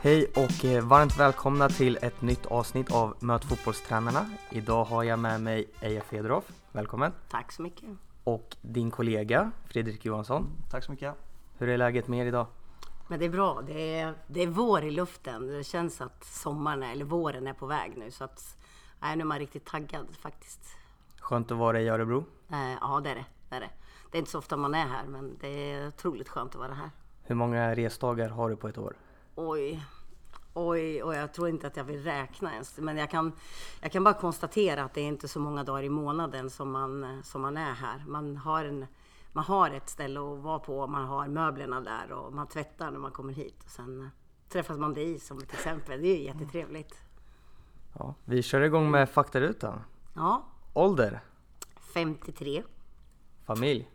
Hej och eh, varmt välkomna till ett nytt avsnitt av Möt fotbollstränarna. Idag har jag med mig Eja Fedorov. Välkommen! Tack så mycket! Och din kollega Fredrik Johansson. Tack så mycket! Hur är läget med er idag? Men det är bra. Det är, det är vår i luften. Det känns att sommaren eller våren är på väg nu. Så att, nej, nu är man riktigt taggad faktiskt. Skönt att vara i Örebro. Eh, ja, det är det. det är det. Det är inte så ofta man är här, men det är otroligt skönt att vara här. Hur många resdagar har du på ett år? Oj, oj, och jag tror inte att jag vill räkna ens. Men jag kan, jag kan bara konstatera att det är inte så många dagar i månaden som man, som man är här. Man har, en, man har ett ställe att vara på, man har möblerna där och man tvättar när man kommer hit. Och sen träffas man dig som ett exempel. Det är ju jättetrevligt. Ja, vi kör igång med faktarutan. Ja. Ålder? 53. Familj?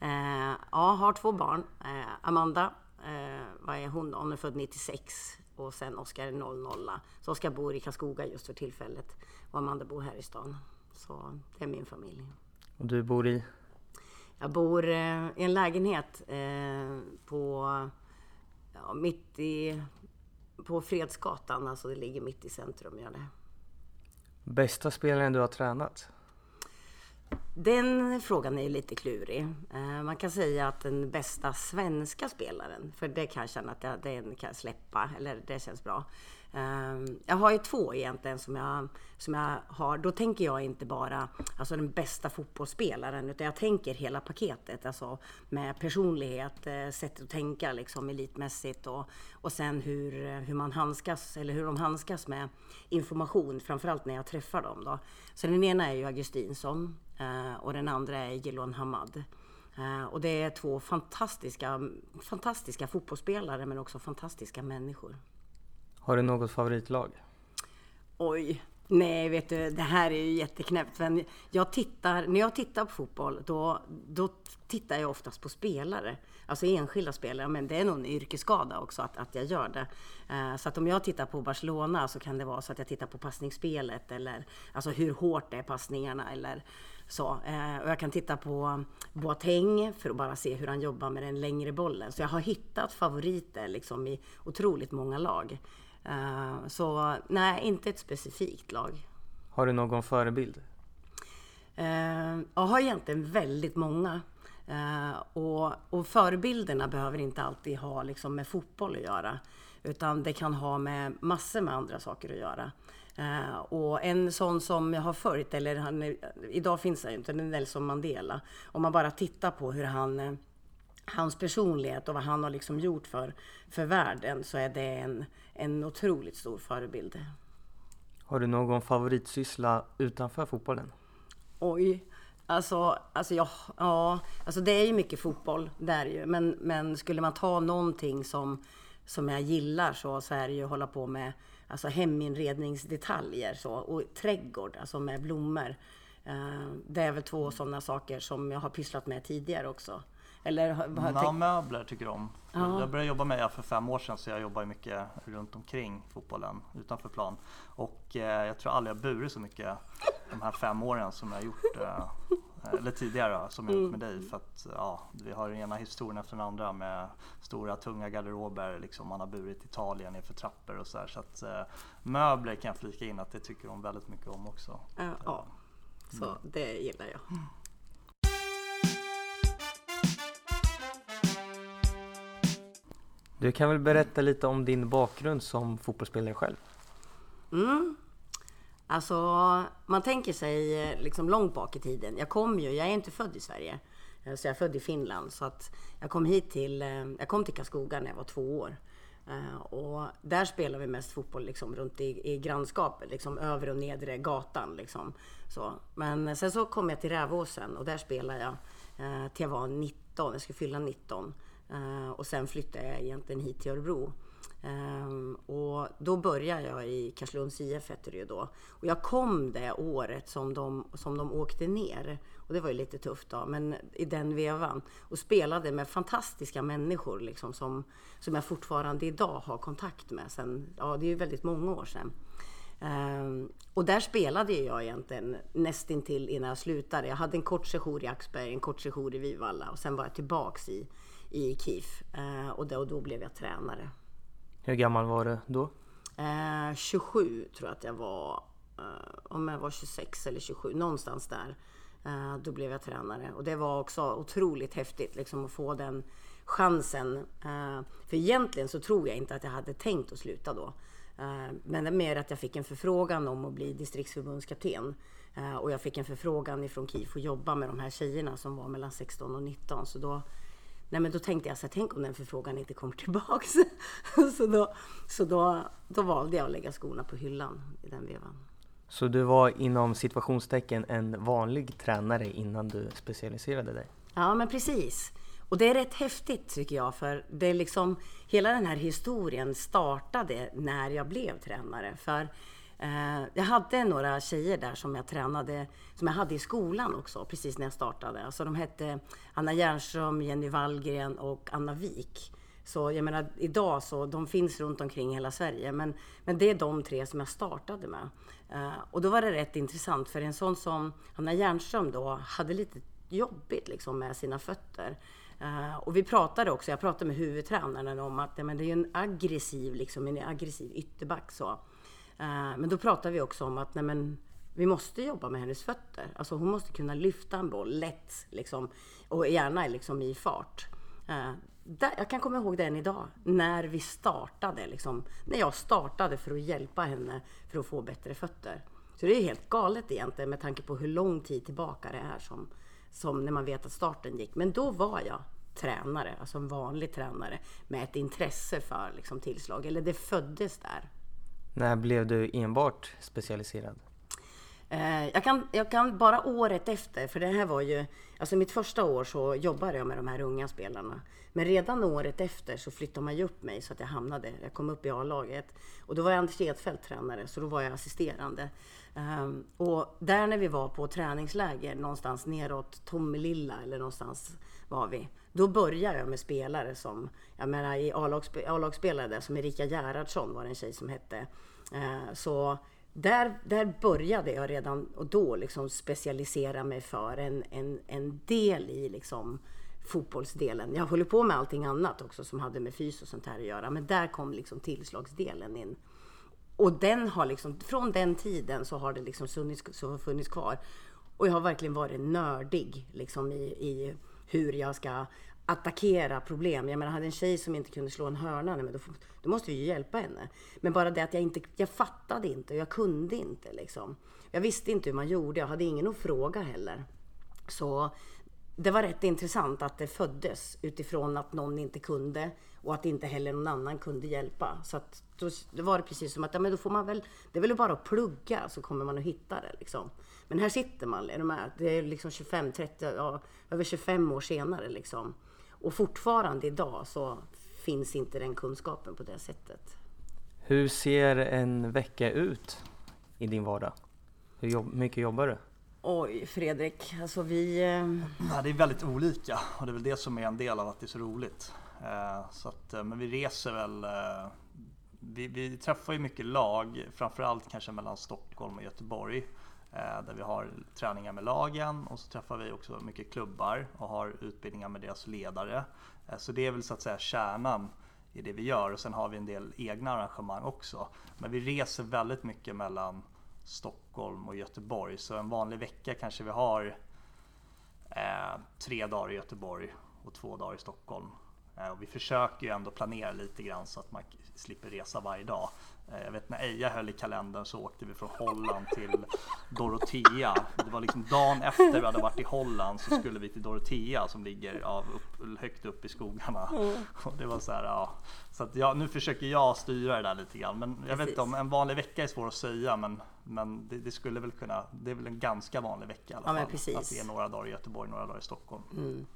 Eh, ja, har två barn. Eh, Amanda, eh, vad är hon? Hon är född 96 och sen Oskar är 00. Så Oskar bor i Karlskoga just för tillfället och Amanda bor här i stan. Så det är min familj. Och du bor i? Jag bor eh, i en lägenhet eh, på ja, mitt i på Fredsgatan, alltså det ligger mitt i centrum. Gör det. Bästa spelaren du har tränat? Den frågan är lite klurig. Eh, man kan säga att den bästa svenska spelaren, för det kan jag känna att jag, den kan jag släppa, eller det känns bra. Ehm, jag har ju två egentligen som jag, som jag har. Då tänker jag inte bara alltså den bästa fotbollsspelaren, utan jag tänker hela paketet. Alltså med personlighet, eh, sätt att tänka liksom elitmässigt och, och sen hur, eh, hur man handskas, eller hur de handskas med information, framförallt när jag träffar dem. Då. Så den ena är ju Augustinsson ehm, och den andra är Gilon Hamad. Eh, och det är två fantastiska, fantastiska fotbollsspelare men också fantastiska människor. Har du något favoritlag? Oj, nej vet du, det här är ju jätteknäppt. Men jag tittar, när jag tittar på fotboll då, då tittar jag oftast på spelare. Alltså enskilda spelare, men det är nog en yrkesskada också att, att jag gör det. Uh, så att om jag tittar på Barcelona så kan det vara så att jag tittar på passningsspelet eller alltså hur hårt det är passningarna eller så, eh, och jag kan titta på Boateng för att bara se hur han jobbar med den längre bollen. Så jag har hittat favoriter liksom i otroligt många lag. Eh, så nej, inte ett specifikt lag. Har du någon förebild? Eh, jag har egentligen väldigt många. och, och förebilderna behöver inte alltid ha liksom med fotboll att göra. Utan det kan ha med massor med andra saker att göra. Uh, och en sån som jag har följt, eller han, idag finns han ju inte, det är Nelson Mandela. Om man bara tittar på hur han, uh, hans personlighet och vad han har liksom gjort för, för världen så är det en, en otroligt stor förebild. Har du någon favoritsyssla utanför fotbollen? Oj, alltså, alltså, ja, ja, alltså det är ju mycket fotboll, det är ju. Men, men skulle man ta någonting som, som jag gillar så, så är det ju att hålla på med alltså heminredningsdetaljer så, och trädgård, alltså med blommor. Eh, det är väl två sådana saker som jag har pysslat med tidigare också. Eller har, ja, möbler tycker jag om. Ja. Jag började jobba med det för fem år sedan så jag jobbar mycket runt omkring fotbollen utanför plan. Och eh, jag tror aldrig jag burit så mycket de här fem åren som jag har gjort eh, eller tidigare som jag gjort med dig. För att ja, vi har den ena historien efter den andra med stora tunga garderober. Liksom, man har burit Italien nerför trappor och så här. Så att eh, möbler kan jag flika in att det tycker hon väldigt mycket om också. Ja, så mm. det gillar jag. Du kan väl berätta lite om din bakgrund som fotbollsspelare själv? Mm. Alltså, man tänker sig eh, liksom långt bak i tiden. Jag kom ju, jag är inte född i Sverige. Eh, så jag är född i Finland. Så att jag kom hit till, eh, jag kom till Karlskoga när jag var två år. Och där spelar vi mest fotboll liksom runt i, i grannskapet, liksom över och nedre gatan. Liksom. Så. Men sen så kom jag till Rävåsen och där spelade jag till jag var 19, jag skulle fylla 19. Och sen flyttade jag egentligen hit till Örebro. Um, och då började jag i Karlslunds IF hette det ju då. Och jag kom det året som de, som de åkte ner. Och det var ju lite tufft då, men i den vevan. Och spelade med fantastiska människor liksom som, som jag fortfarande idag har kontakt med. Sen, ja, det är ju väldigt många år sedan. Um, och där spelade jag egentligen nästintill innan jag slutade. Jag hade en kort session i Axberg, en kort session i Vivalla och sen var jag tillbaks i, i KIF. Uh, och, då, och då blev jag tränare. Hur gammal var du då? Eh, 27 tror jag att jag var. Eh, om jag var 26 eller 27, någonstans där. Eh, då blev jag tränare och det var också otroligt häftigt liksom att få den chansen. Eh, för egentligen så tror jag inte att jag hade tänkt att sluta då. Eh, men det är mer att jag fick en förfrågan om att bli distriktsförbundskapten. Eh, och jag fick en förfrågan ifrån KIF att jobba med de här tjejerna som var mellan 16 och 19. Så då, nej men då tänkte jag så här, tänk om den förfrågan inte kommer tillbaks. så då, så då, då valde jag att lägga skorna på hyllan i den vevan. Så du var inom situationstecken en vanlig tränare innan du specialiserade dig? Ja, men precis. Och det är rätt häftigt tycker jag, för det är liksom, hela den här historien startade när jag blev tränare. För Eh, jag hade några tjejer där som jag tränade, som jag hade i skolan också, precis när jag startade. Alltså de hette Anna Jernström, Jenny Wallgren och Anna Wik. Så jag menar, idag så, de finns runt omkring hela Sverige, men, men det är de tre som jag startade med. Eh, och då var det rätt intressant, för en sån som Anna Jernström då hade lite jobbigt liksom med sina fötter. Uh, och vi pratade också, jag pratade med huvudtränaren om att ja, men det är en aggressiv, liksom, en aggressiv ytterback. Så. Eh, men då pratade vi också om att nej, men, vi måste jobba med hennes fötter. Alltså hon måste kunna lyfta en boll lätt liksom, och gärna liksom, i fart. Eh, jag kan komma ihåg den idag, när vi startade. Liksom, när jag startade för att hjälpa henne för att få bättre fötter. Så det är helt galet egentligen med tanke på hur lång tid tillbaka det är som, som när man vet att starten gick. Men då var jag tränare, alltså en vanlig tränare med ett intresse för liksom, tillslag. Eller det föddes där. När blev du enbart specialiserad? Eh, jag kan, jag kan bara året efter, för det här var ju, alltså mitt första år så jobbade jag med de här unga spelarna. Men redan året efter så flyttade man ju upp mig så att jag hamnade, jag kom upp i A-laget. Och då var jag Anders Edfeldt tränare, så då var jag assisterande. Um, och där när vi var på träningsläger någonstans neråt Tommelilla eller någonstans var vi. Då började jag med spelare som, jag menar i A-lagsspelare där som Erika Gerhardsson var det en tjej som hette. Uh, så där, där började jag redan och då liksom specialisera mig för en, en, en del i liksom fotbollsdelen. Jag håller på med allting annat också som hade med fys och sånt här att göra. Men där kom liksom tillslagsdelen in. Och den har liksom, från den tiden så har det liksom funnits, så funnits kvar. Och jag har verkligen varit nördig liksom i, i hur jag ska attackera problem. Jag menar, hade en tjej som inte kunde slå en hörna, men då, då måste vi ju hjälpa henne. Men bara det att jag inte, jag fattade inte och jag kunde inte liksom. Jag visste inte hur man gjorde, jag hade ingen att fråga heller. Så det var rätt intressant att det föddes utifrån att någon inte kunde och att inte heller någon annan kunde hjälpa. Så att då, då var det precis som att ja, men då får man väl, det är väl bara att plugga så kommer man att hitta det. Liksom. Men här sitter man, är med? det är liksom 25, 30, ja, över 25 år senare. Liksom. Och fortfarande idag så finns inte den kunskapen på det sättet. Hur ser en vecka ut i din vardag? Hur jobb mycket jobbar du? Oj, Fredrik, alltså vi... Eh, ja, det är väldigt olika och det är väl det som är en del av att det är så roligt. Eh, så att, eh, men vi reser väl... Vi, vi träffar ju mycket lag, framförallt kanske mellan Stockholm och Göteborg. Eh, där vi har träningar med lagen och så träffar vi också mycket klubbar och har utbildningar med deras ledare. Eh, så det är väl så att säga kärnan i det vi gör och sen har vi en del egna arrangemang också. Men vi reser väldigt mycket mellan Stockholm och Göteborg. Så en vanlig vecka kanske vi har eh, tre dagar i Göteborg och två dagar i Stockholm. Eh, och vi försöker ju ändå planera lite grann så att man slipper resa varje dag. Eh, jag vet när Eja höll i kalendern så åkte vi från Holland till Dorotea. Det var liksom dagen efter vi hade varit i Holland så skulle vi till Dorotea som ligger av upp, högt upp i skogarna. Mm. Och det var så här, ja. Så att jag, nu försöker jag styra det där lite grann. Men jag Precis. vet inte om en vanlig vecka är svår att säga men, men det, det, skulle väl kunna, det är väl en ganska vanlig vecka i alla fall. Ja, att det är några dagar i Göteborg, några dagar i Stockholm. Mm.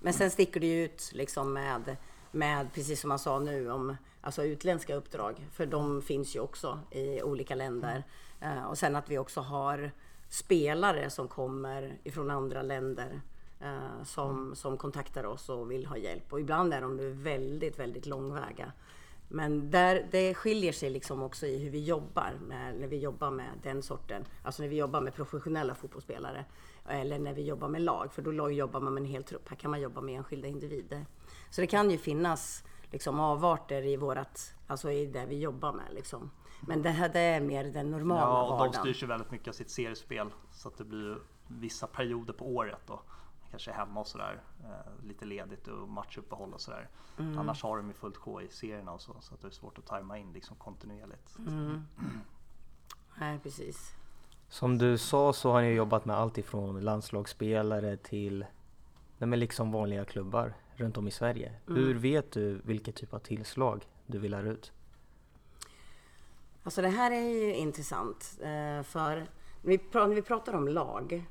Men sen sticker det ju ut liksom med, med, precis som man sa nu om alltså utländska uppdrag. För de finns ju också i olika länder. Mm. och sen att vi också har spelare som kommer ifrån andra länder eh, som, mm. som kontaktar oss och vill ha hjälp. Och ibland är de väldigt, väldigt långväga. Men där, det skiljer sig liksom också i hur vi jobbar med, när vi jobbar med den sorten, alltså när vi jobbar med professionella fotbollsspelare eller när vi jobbar med lag, för då jobbar man med en hel trupp. Här kan man jobba med enskilda individer. Så det kan ju finnas liksom avarter i vårat, alltså i det vi jobbar med liksom. Men det här det är mer den normala Ja, och vardagen. de styrs ju väldigt mycket av sitt seriespel så att det blir vissa perioder på året då. Kanske hemma och sådär, eh, lite ledigt och matchuppehåll och sådär. Mm. Annars har de ju fullt sjå i serierna och så, så att det är svårt att tajma in liksom kontinuerligt. Mm. Nej, precis. Som du sa så har ni jobbat med allt ifrån landslagsspelare till nej liksom vanliga klubbar runt om i Sverige. Mm. Hur vet du vilket typ av tillslag du vill lära ut? Alltså det här är ju intressant. eh, För när vi pra- när vi pratar om lag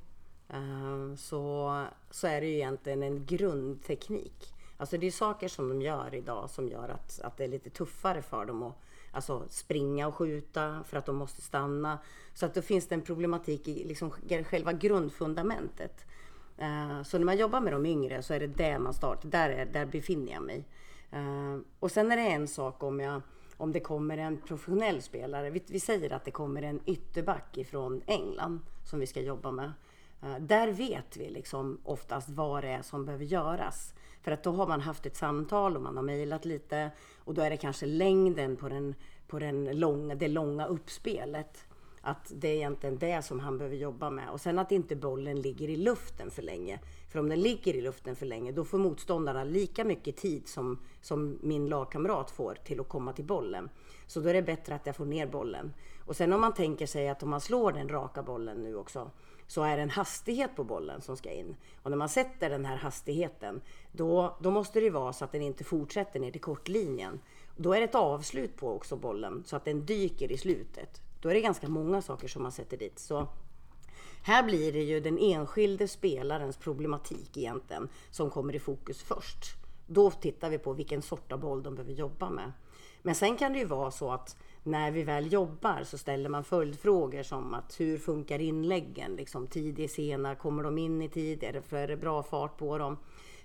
eh, så, så är det ju egentligen en grundteknik. Alltså det är saker som de gör idag som gör att, att det är lite tuffare för dem att alltså springa och skjuta för att de måste stanna. Så att då finns det en problematik i liksom själva grundfundamentet. Eh, så när man jobbar med de yngre så är det där man startar. Där, är, där befinner jag mig. Eh, och sen är det en sak om jag om det kommer en professionell spelare. Vi, vi säger att det kommer en ytterback ifrån England som vi ska jobba med. Eh, där vet vi liksom oftast vad det är som behöver göras. För att då har man haft ett samtal och man har mejlat lite och då är det kanske längden på, den, på den långa, det långa uppspelet. Att det är egentligen det som han behöver jobba med. Och sen att inte bollen ligger i luften för länge. För om den ligger i luften för länge då får motståndarna lika mycket tid som, som min lagkamrat får till att komma till bollen. Så då är det bättre att jag får ner bollen. Och sen om man tänker sig att om man slår den raka bollen nu också så är det en hastighet på bollen som ska in. Och när man sätter den här hastigheten då, då måste det vara så att den inte fortsätter ner till kortlinjen. Då är det ett avslut på också bollen så att den dyker i slutet. Då är det ganska många saker som man sätter dit. Så här blir det ju den enskilde spelarens problematik egentligen som kommer i fokus först. Då tittar vi på vilken sort av boll de behöver jobba med. Men sen kan det ju vara så att när vi väl jobbar så ställer man följdfrågor som att hur funkar inläggen? Liksom tidig, sena, kommer de in i tid? Är det, är det bra fart på dem?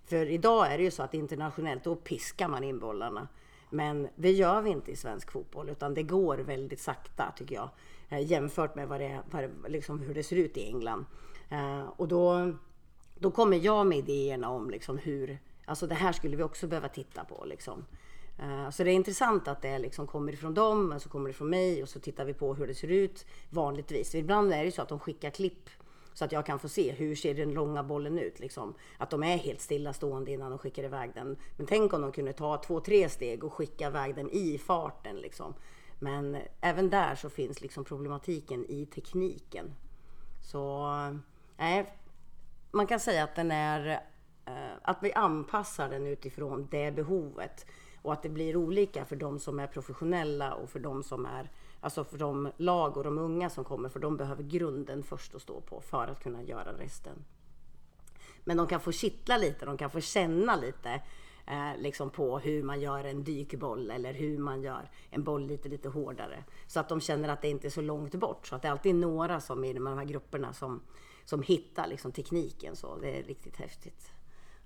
För idag är det ju så att internationellt då piskar man in bollarna. Men det gör vi inte i svensk fotboll utan det går väldigt sakta tycker jag. Eh, jämfört med vad det, vad det, liksom hur det ser ut i England. Eh, och då, då kommer jag med idéerna om liksom hur, alltså det här skulle vi också behöva titta på. Liksom. Eh, så det är intressant att det liksom kommer ifrån dem, men så kommer det från mig och så tittar vi på hur det ser ut vanligtvis. Ibland är det så att de skickar klipp så att jag kan få se hur ser den långa bollen ut. Liksom. Att de är helt stillastående innan de skickar iväg den. Men tänk om de kunde ta två, tre steg och skicka iväg den i farten. Liksom. Men även där så finns liksom problematiken i tekniken. Så eh, nej, man kan säga att den är eh, att vi anpassar den utifrån det behovet och att det blir olika för de som är professionella och för de som är alltså för de lag och de unga som kommer för de behöver grunden först att stå på för att kunna göra resten. Men de kan få kittla lite, de kan få känna lite eh, liksom på hur man gör en dykboll eller hur man gör en boll lite, lite hårdare. Så att de känner att det inte är så långt bort. Så att det alltid är alltid några som i de här grupperna som, som hittar liksom tekniken. Så det är riktigt häftigt.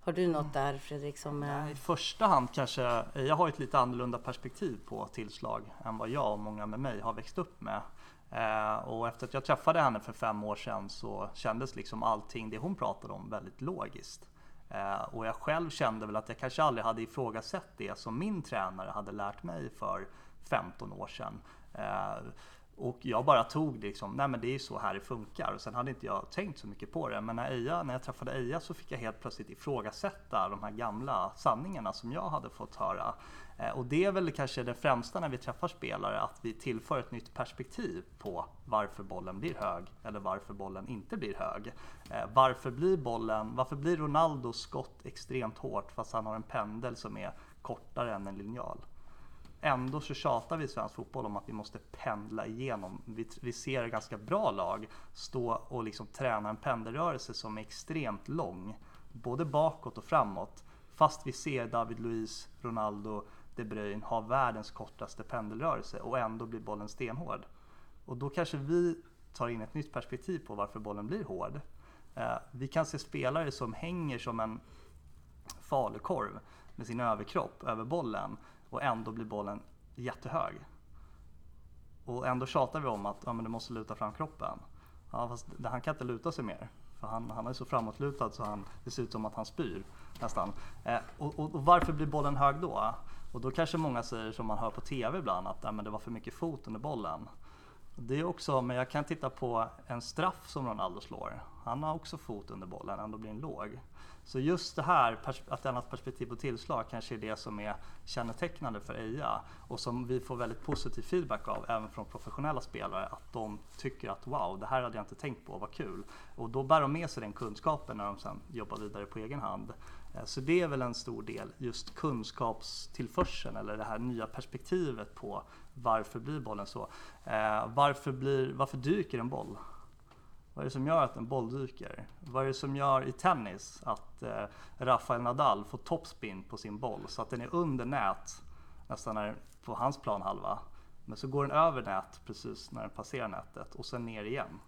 Har du något där Fredrik? Som, eh... I första hand kanske, jag har ett lite annorlunda perspektiv på tillslag än vad jag och många med mig har växt upp med. Eh, och efter att jag träffade henne för fem år sedan så kändes liksom allting det hon pratade om väldigt logiskt. Eh, och jag själv kände väl att jag kanske aldrig hade ifrågasatt det som min tränare hade lärt mig för 15 år sedan. Och jag bara tog det liksom, nej men det är så här det funkar. Och sen hade inte jag tänkt så mycket på det. Men när, Eja, när jag träffade Eja så fick jag helt plötsligt ifrågasätta de här gamla sanningarna som jag hade fått höra. Eh, och det är väl kanske det främsta när vi träffar spelare, att vi tillför ett nytt perspektiv på varför bollen blir hög eller varför bollen inte blir hög. Eh, varför blir bollen, varför blir Ronaldos skott extremt hårt fast han har en pendel som är kortare än en linjal? Ändå så tjatar vi i svensk fotboll om att vi måste pendla igenom. Vi, vi ser ganska bra lag stå och liksom träna en pendelrörelse som är extremt lång. Både bakåt och framåt. Fast vi ser David Luiz, Ronaldo, De Bruyne ha världens kortaste pendelrörelse och ändå blir bollen stenhård. Och då kanske vi tar in ett nytt perspektiv på varför bollen blir hård. Eh, vi kan se spelare som hänger som en falukorv med sin överkropp över bollen och ändå blir bollen jättehög. Och ändå tjatar vi om att ja, men du måste luta fram kroppen. Ja, fast han kan inte luta sig mer. För han, han är så framåtlutad så han, det ser ut som att han spyr nästan. Eh, och, och, och, varför blir bollen hög då? Och då kanske många säger som man hör på TV ibland att ja, men det var för mycket fot under bollen. Det är också, men jag kan titta på en straff som Ronaldo slår. Han har också fot under bollen, ändå blir den låg. Så just det här, att annat perspektiv på tillslag kanske är det som är kännetecknande för Eja och som vi får väldigt positiv feedback av även från professionella spelare att de tycker att wow, det här hade jag inte tänkt på, vad kul. Och då bär de med sig den kunskapen när de sen jobbar vidare på egen hand. Eh, så det är väl en stor del, just kunskapstillförseln eller det här nya perspektivet på varför blir bollen så? Eh, varför, blir, varför dyker en boll? Vad är det som gör att en boll dyker? Vad är det som gör i tennis att eh, Rafael Nadal får topspin på sin boll så att den är under nät nästan när, på hans planhalva. Men så går den över nät precis när den passerar nätet och sen ner igen.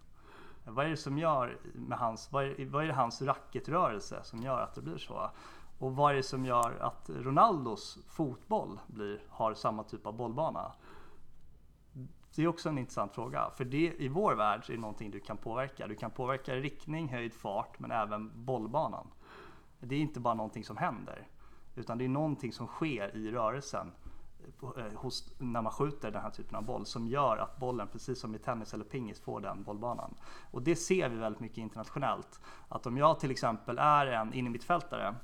Vad är det som gör med hans, vad är, vad är det hans racketrörelse som gör att det blir så? Och vad är det som gör att Ronaldos fotboll blir, har samma typ av bollbana? Det är också en intressant fråga. För det i vår värld är det någonting du kan påverka. Du kan påverka riktning, höjd, fart men även bollbanan. Det är inte bara någonting som händer. Utan det är någonting som sker i rörelsen eh, hos, när man skjuter den här typen av boll som gör att bollen, precis som i tennis eller pingis, får den bollbanan. Och det ser vi väldigt mycket internationellt. Att om jag till exempel är en innermittfältare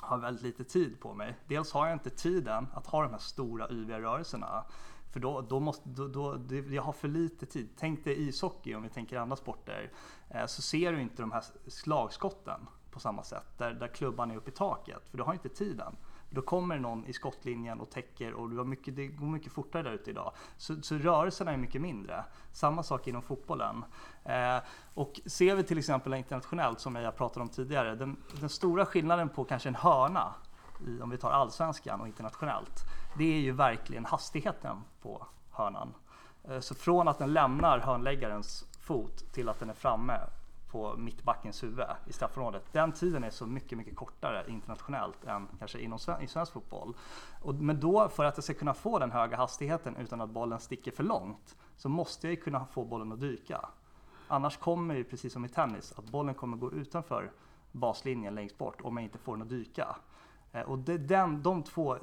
har väldigt lite tid på mig. Dels har jag inte tiden att ha de här stora yviga rörelserna. För då, då måste, då, då, jag har för lite tid. Tänk dig ishockey om vi tänker andra sporter. Eh, så ser du inte de här slagskotten på samma sätt. Där, där klubban är uppe i taket. För du har inte tiden. Då kommer någon i skottlinjen och täcker och du har mycket, det går mycket fortare där ute idag. Så, så rörelserna är mycket mindre. Samma sak inom fotbollen. Eh, och ser vi till exempel internationellt, som jag pratade om tidigare, den, den stora skillnaden på kanske en hörna, i, om vi tar allsvenskan och internationellt, det är ju verkligen hastigheten på hörnan. Eh, så från att den lämnar hörnläggarens fot till att den är framme på mittbackens huvud i straffområdet. Den tiden är så mycket, mycket kortare internationellt än kanske inom i svensk fotboll. Och, men då, för att jag ska kunna få den höga hastigheten utan att bollen sticker för långt, så måste jag ju kunna få bollen att dyka. Annars kommer ju, precis som i tennis, att bollen kommer gå utanför baslinjen längst bort om jag inte får den att dyka. Eh, och det, den, de två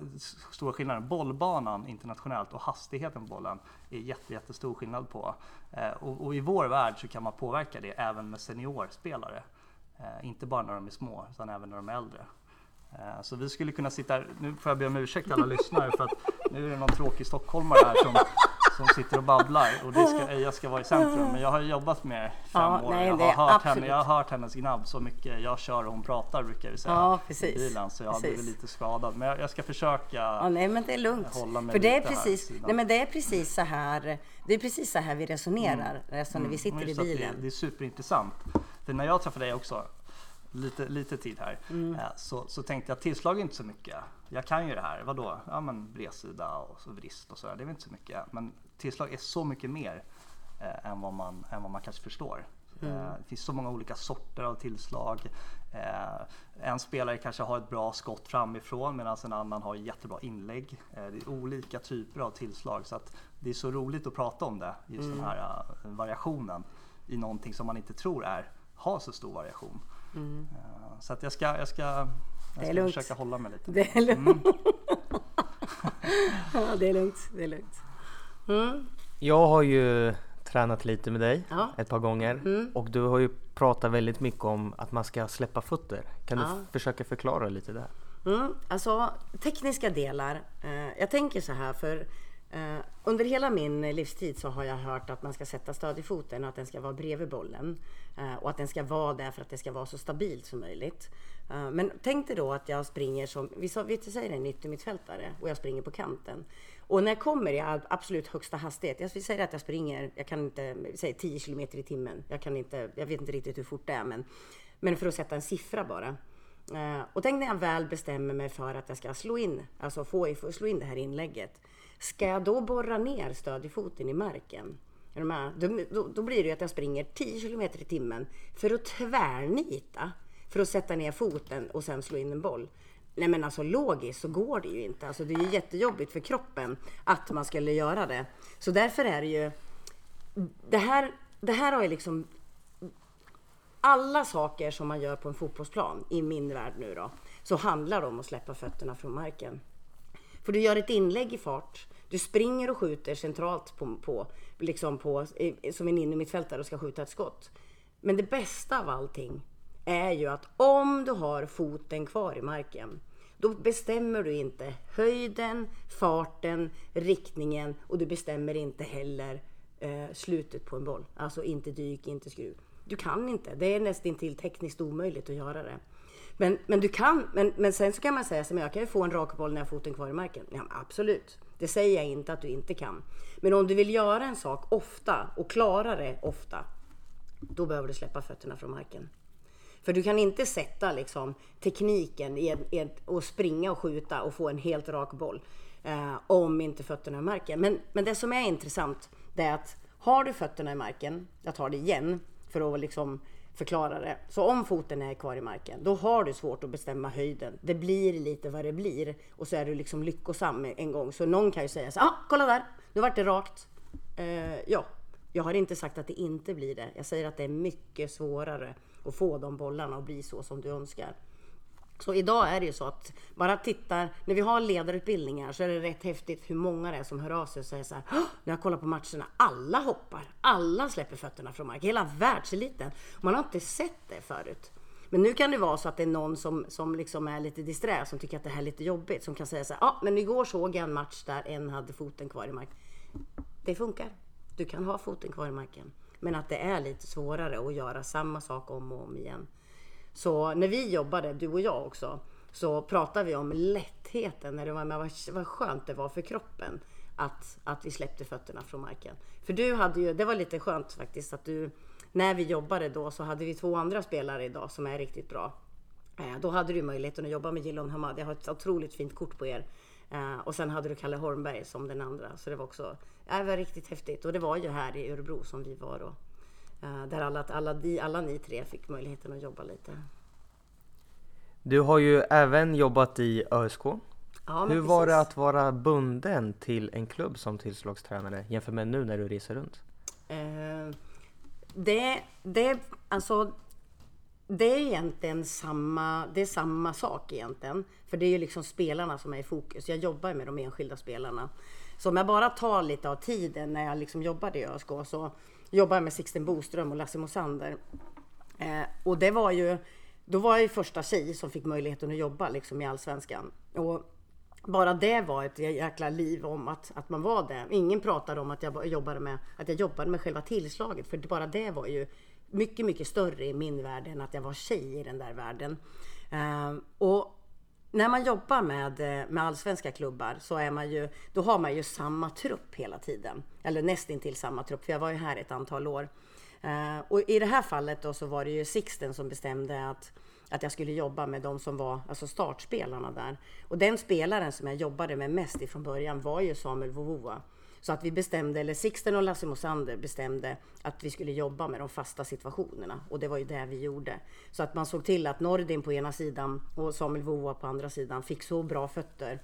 stora skillnaderna, bollbanan internationellt och hastigheten på bollen, är jätte, jättestor skillnad på. Eh, och, och, i vår värld så kan man påverka det även med seniorspelare. Eh, inte bara när de är små, utan även när de är äldre. Så vi skulle kunna sitta, här, nu får jag be om ursäkt alla lyssnare för att nu är det någon tråkig stockholmare här som som sitter och babblar och det ska, Eija ska vara i centrum. Men jag har jobbat med fem ja, år. Nej, jag, har hört henne, jag har hört hennes gnabb så mycket. Jag kör och hon pratar brukar vi säga ja, precis. i bilen. Så jag har blivit lite skadad. Men jag, jag ska försöka ja, nej, men det är lugnt. hålla mig För det är, precis, nej, men det är precis så här Det är precis så här vi resonerar mm. alltså när vi sitter mm, i bilen. Det, det är superintressant. För när jag träffade dig också lite, lite tid här, mm. Eh, så, så tänkte jag tillslag är inte så mycket. Jag kan ju det här, vadå? Ja men bredsida och så vrist och sådär, det är väl inte så mycket. Men tillslag är så mycket mer eh, än, vad man, än vad man kanske förstår. Mm. Eh, det finns så många olika sorter av tillslag. Eh, en spelare kanske har ett bra skott framifrån medan en annan har jättebra inlägg. Eh, det är olika typer av tillslag så att det är så roligt att prata om det, just mm. den här variationen i någonting som man inte tror är, har så stor variation. Mm. Så att jag ska, jag ska, jag ska försöka hålla mig lite. Det är lugnt. Mm. ja, det är lugnt. Det är lugnt. Mm. Jag har ju tränat lite med dig ja. ett par gånger mm. och du har ju pratat väldigt mycket om att man ska släppa fötter. Kan ja. du försöka förklara lite det? Mm. Alltså tekniska delar. Eh, jag tänker så här för eh, under hela min livstid så har jag hört att man ska sätta stöd i foten och att den ska vara bredvid bollen. Eh, och att den ska vara där för att det ska vara så stabilt som möjligt. Eh, men tänk dig då att jag springer som, vi, vi säger en yttermittfältare och jag springer på kanten. Och när jag kommer i absolut högsta hastighet, jag säger att jag springer, jag kan inte, säg 10 km i timmen. Jag kan inte, jag vet inte riktigt hur fort det är men, men för att sätta en siffra bara. Eh, och tänk när jag väl bestämmer mig för att jag ska slå in, alltså få, få slå in det här inlägget. Ska jag då borra ner stöd i foten i marken? Då, då, då blir det ju att jag springer 10 km i timmen för att tvärnita. För att sätta ner foten och sen slå in en boll. Nej men alltså logiskt så går det ju inte. Alltså det är ju jättejobbigt för kroppen att man skulle göra det. Så därför är det ju... Det här, det här har ju liksom alla saker som man gör på en fotbollsplan, i min värld nu då, så handlar det om att släppa fötterna från marken. För du gör ett inlägg i fart, du springer och skjuter centralt på, på, liksom på som en innermittfältare och ska skjuta ett skott. Men det bästa av allting är ju att om du har foten kvar i marken, då bestämmer du inte höjden, farten, riktningen och du bestämmer inte heller eh, slutet på en boll. Alltså inte dyk, inte skruv. Du kan inte. Det är nästan till tekniskt omöjligt att göra det. Men, men du kan, men, men sen så kan man säga att jag kan ju få en rak boll när jag har foten kvar i marken. Ja, absolut. Det säger jag inte att du inte kan. Men om du vill göra en sak ofta och klara det ofta, då behöver du släppa fötterna från marken. För du kan inte sätta liksom, tekniken i, i, och springa och skjuta och få en helt rak boll eh, om inte fötterna är i marken. Men, men det som är intressant det är att har du fötterna i marken, jag tar det igen för att liksom förklara det. Så om foten är kvar i marken, då har du svårt att bestämma höjden. Det blir lite vad det blir och så är du liksom lyckosam en gång. Så någon kan ju säga så ah, kolla där, nu vart det rakt. Eh, ja, jag har inte sagt att det inte blir det. Jag säger att det är mycket svårare och få de bollarna att bli så som du önskar. Så idag är det ju så att bara tittar, när vi har ledarutbildningar så är det rätt häftigt hur många det är som hör av sig och säger så här, när jag kollar på matcherna, alla hoppar, alla släpper fötterna från marken, hela världseliten. Man har inte sett det förut. Men nu kan det vara så att det är någon som, som liksom är lite disträ, som tycker att det här är lite jobbigt, som kan säga så här, ja men igår såg jag en match där en hade foten kvar i marken. Det funkar. Du kan ha foten kvar i marken. Men att det är lite svårare att göra samma sak om och om igen. Så när vi jobbade, du och jag också, så pratade vi om lättheten, när det var, vad, vad skönt det var för kroppen att, att vi släppte fötterna från marken. För du hade ju, det var lite skönt faktiskt att du, när vi jobbade då så hade vi två andra spelare idag som är riktigt bra. Eh, då hade du möjligheten att jobba med Gillon Hamad. Jag har ett otroligt fint kort på er. Eh, och sen hade du Kalle Holmberg som den andra. Så det var också, det var riktigt häftigt. Och det var ju här i Örebro som vi var då. Eh, där alla, alla, alla ni tre fick möjligheten att jobba lite. Du har ju även jobbat i ÖSK. Ja, Hur var det att vara bunden till en klubb som tillslagstränare jämfört med nu när du reser runt? Eh, det, det, alltså, det är egentligen samma, det är samma sak egentligen. För det är ju liksom spelarna som är i fokus. Jag jobbar med de enskilda spelarna. Så om jag bara tar lite av tiden när jag liksom jobbade i ÖSK så jobbade med Sixten Boström och Lasse Mosander. Eh, och det var ju, då var jag ju första tjej som fick möjligheten att jobba liksom i Allsvenskan. Och bara det var ett jäkla liv om att, att man var det. Ingen pratade om att jag jobbade med, att jag jobbade med själva tillslaget, för bara det var ju mycket, mycket större i min värld än att jag var tjej i den där världen. Ehm, och när man jobbar med, eh, med allsvenska klubbar så är man ju, då har man ju samma trupp hela tiden. Eller nästintill samma trupp, för jag var ju här ett antal år. Ehm, och i det här fallet då så var det ju Sixten som bestämde att, att jag skulle jobba med de som var alltså startspelarna där. Och den spelaren som jag jobbade med mest ifrån början var ju Samuel Vovoa. Så att vi bestämde, eller Sixten och Lasse Mosander bestämde att vi skulle jobba med de fasta situationerna. Och det var ju det vi gjorde. Så att man såg till att Nordin på ena sidan och Samuel Voa på andra sidan fick så bra fötter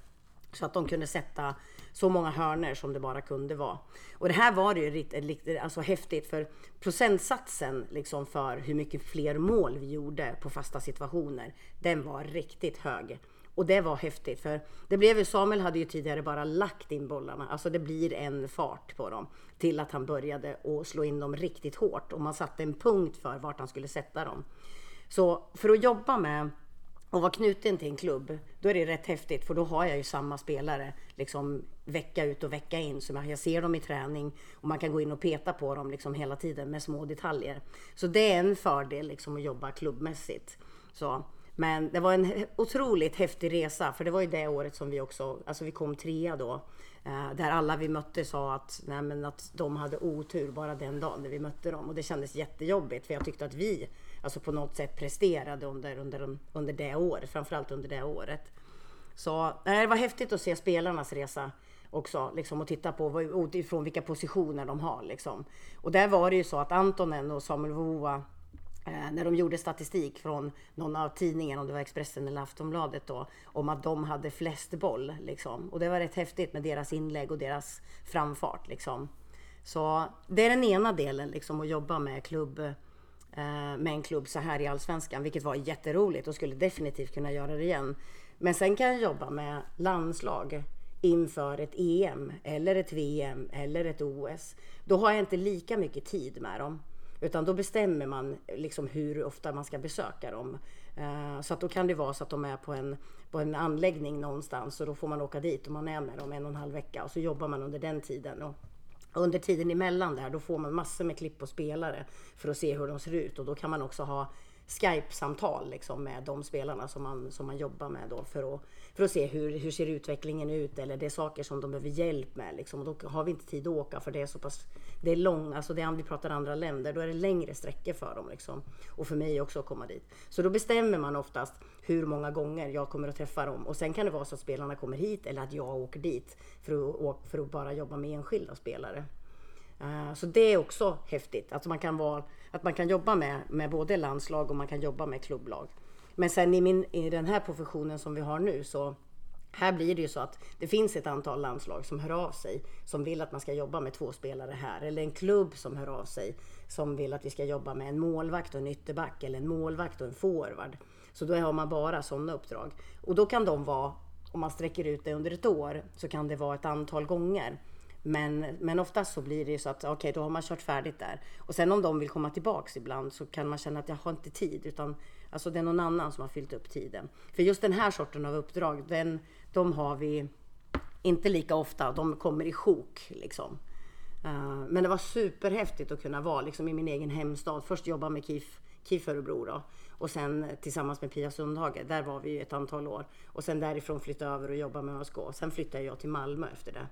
så att de kunde sätta så många hörner som det bara kunde vara. Och det här var ju riktigt, alltså häftigt för procentsatsen liksom för hur mycket fler mål vi gjorde på fasta situationer, den var riktigt hög. Och det var häftigt för det blev ju, Samuel hade ju tidigare bara lagt in bollarna, alltså det blir en fart på dem till att han började att slå in dem riktigt hårt och man satte en punkt för vart han skulle sätta dem. Så för att jobba med och vara knuten till en klubb, då är det rätt häftigt för då har jag ju samma spelare liksom vecka ut och vecka in. Så jag ser dem i träning och man kan gå in och peta på dem liksom hela tiden med små detaljer. Så det är en fördel liksom att jobba klubbmässigt. Så men det var en otroligt häftig resa, för det var ju det året som vi också, alltså vi kom trea då. Eh, där alla vi mötte sa att, nej, men att de hade otur bara den dagen när vi mötte dem. Och det kändes jättejobbigt, för jag tyckte att vi alltså på något sätt presterade under, under, under det året, framförallt under det året. Så eh, det var häftigt att se spelarnas resa också liksom, och titta på utifrån vilka positioner de har. Liksom. Och där var det ju så att Antonen och Samuel Voa Eh, när de gjorde statistik från någon av tidningarna, om det var Expressen eller Aftonbladet då, om att de hade flest boll. Liksom. Och det var rätt häftigt med deras inlägg och deras framfart. Liksom. Så det är den ena delen, liksom, att jobba med klubb, eh, med en klubb så här i Allsvenskan, vilket var jätteroligt och skulle definitivt kunna göra det igen. Men sen kan jag jobba med landslag inför ett EM eller ett VM eller ett OS. Då har jag inte lika mycket tid med dem. Utan då bestämmer man liksom hur ofta man ska besöka dem. Eh, så att då kan det vara så att de är på en, på en anläggning någonstans och då får man åka dit och man är med dem en och en halv vecka och så jobbar man under den tiden. Och under tiden emellan där då får man massor med klipp på spelare för att se hur de ser ut och då kan man också ha Skype-samtal liksom med de spelarna som man, som man jobbar med då för att, för att se hur, hur ser utvecklingen ut eller det är saker som de behöver hjälp med. Liksom. Och då har vi inte tid att åka för det är så pass, det är långt, alltså det är, vi pratar andra länder, då är det längre sträckor för dem liksom. Och för mig också att komma dit. Så då bestämmer man oftast hur många gånger jag kommer att träffa dem och sen kan det vara så att spelarna kommer hit eller att jag åker dit för att, för att bara jobba med enskilda spelare. Uh, så det är också häftigt, att man kan vara att man kan jobba med, med både landslag och man kan jobba med klubblag. Men sen i, min, i den här professionen som vi har nu så här blir det ju så att det finns ett antal landslag som hör av sig som vill att man ska jobba med två spelare här. Eller en klubb som hör av sig som vill att vi ska jobba med en målvakt och en ytterback eller en målvakt och en forward. Så då har man bara sådana uppdrag. Och då kan de vara, om man sträcker ut det under ett år, så kan det vara ett antal gånger. Men, men oftast så blir det ju så att okej, okay, då har man kört färdigt där. Och sen om de vill komma tillbaks ibland så kan man känna att jag har inte tid. Utan alltså det är någon annan som har fyllt upp tiden. För just den här sorten av uppdrag, den, de har vi inte lika ofta. De kommer i sjok liksom. Uh, men det var superhäftigt att kunna vara liksom, i min egen hemstad. Först jobba med KIF, KIF Örebro då. Och sen tillsammans med Pia Sundhage, där var vi ett antal år. Och sen därifrån flytta över och jobba med ÖSK. Sen flyttade jag till Malmö efter det.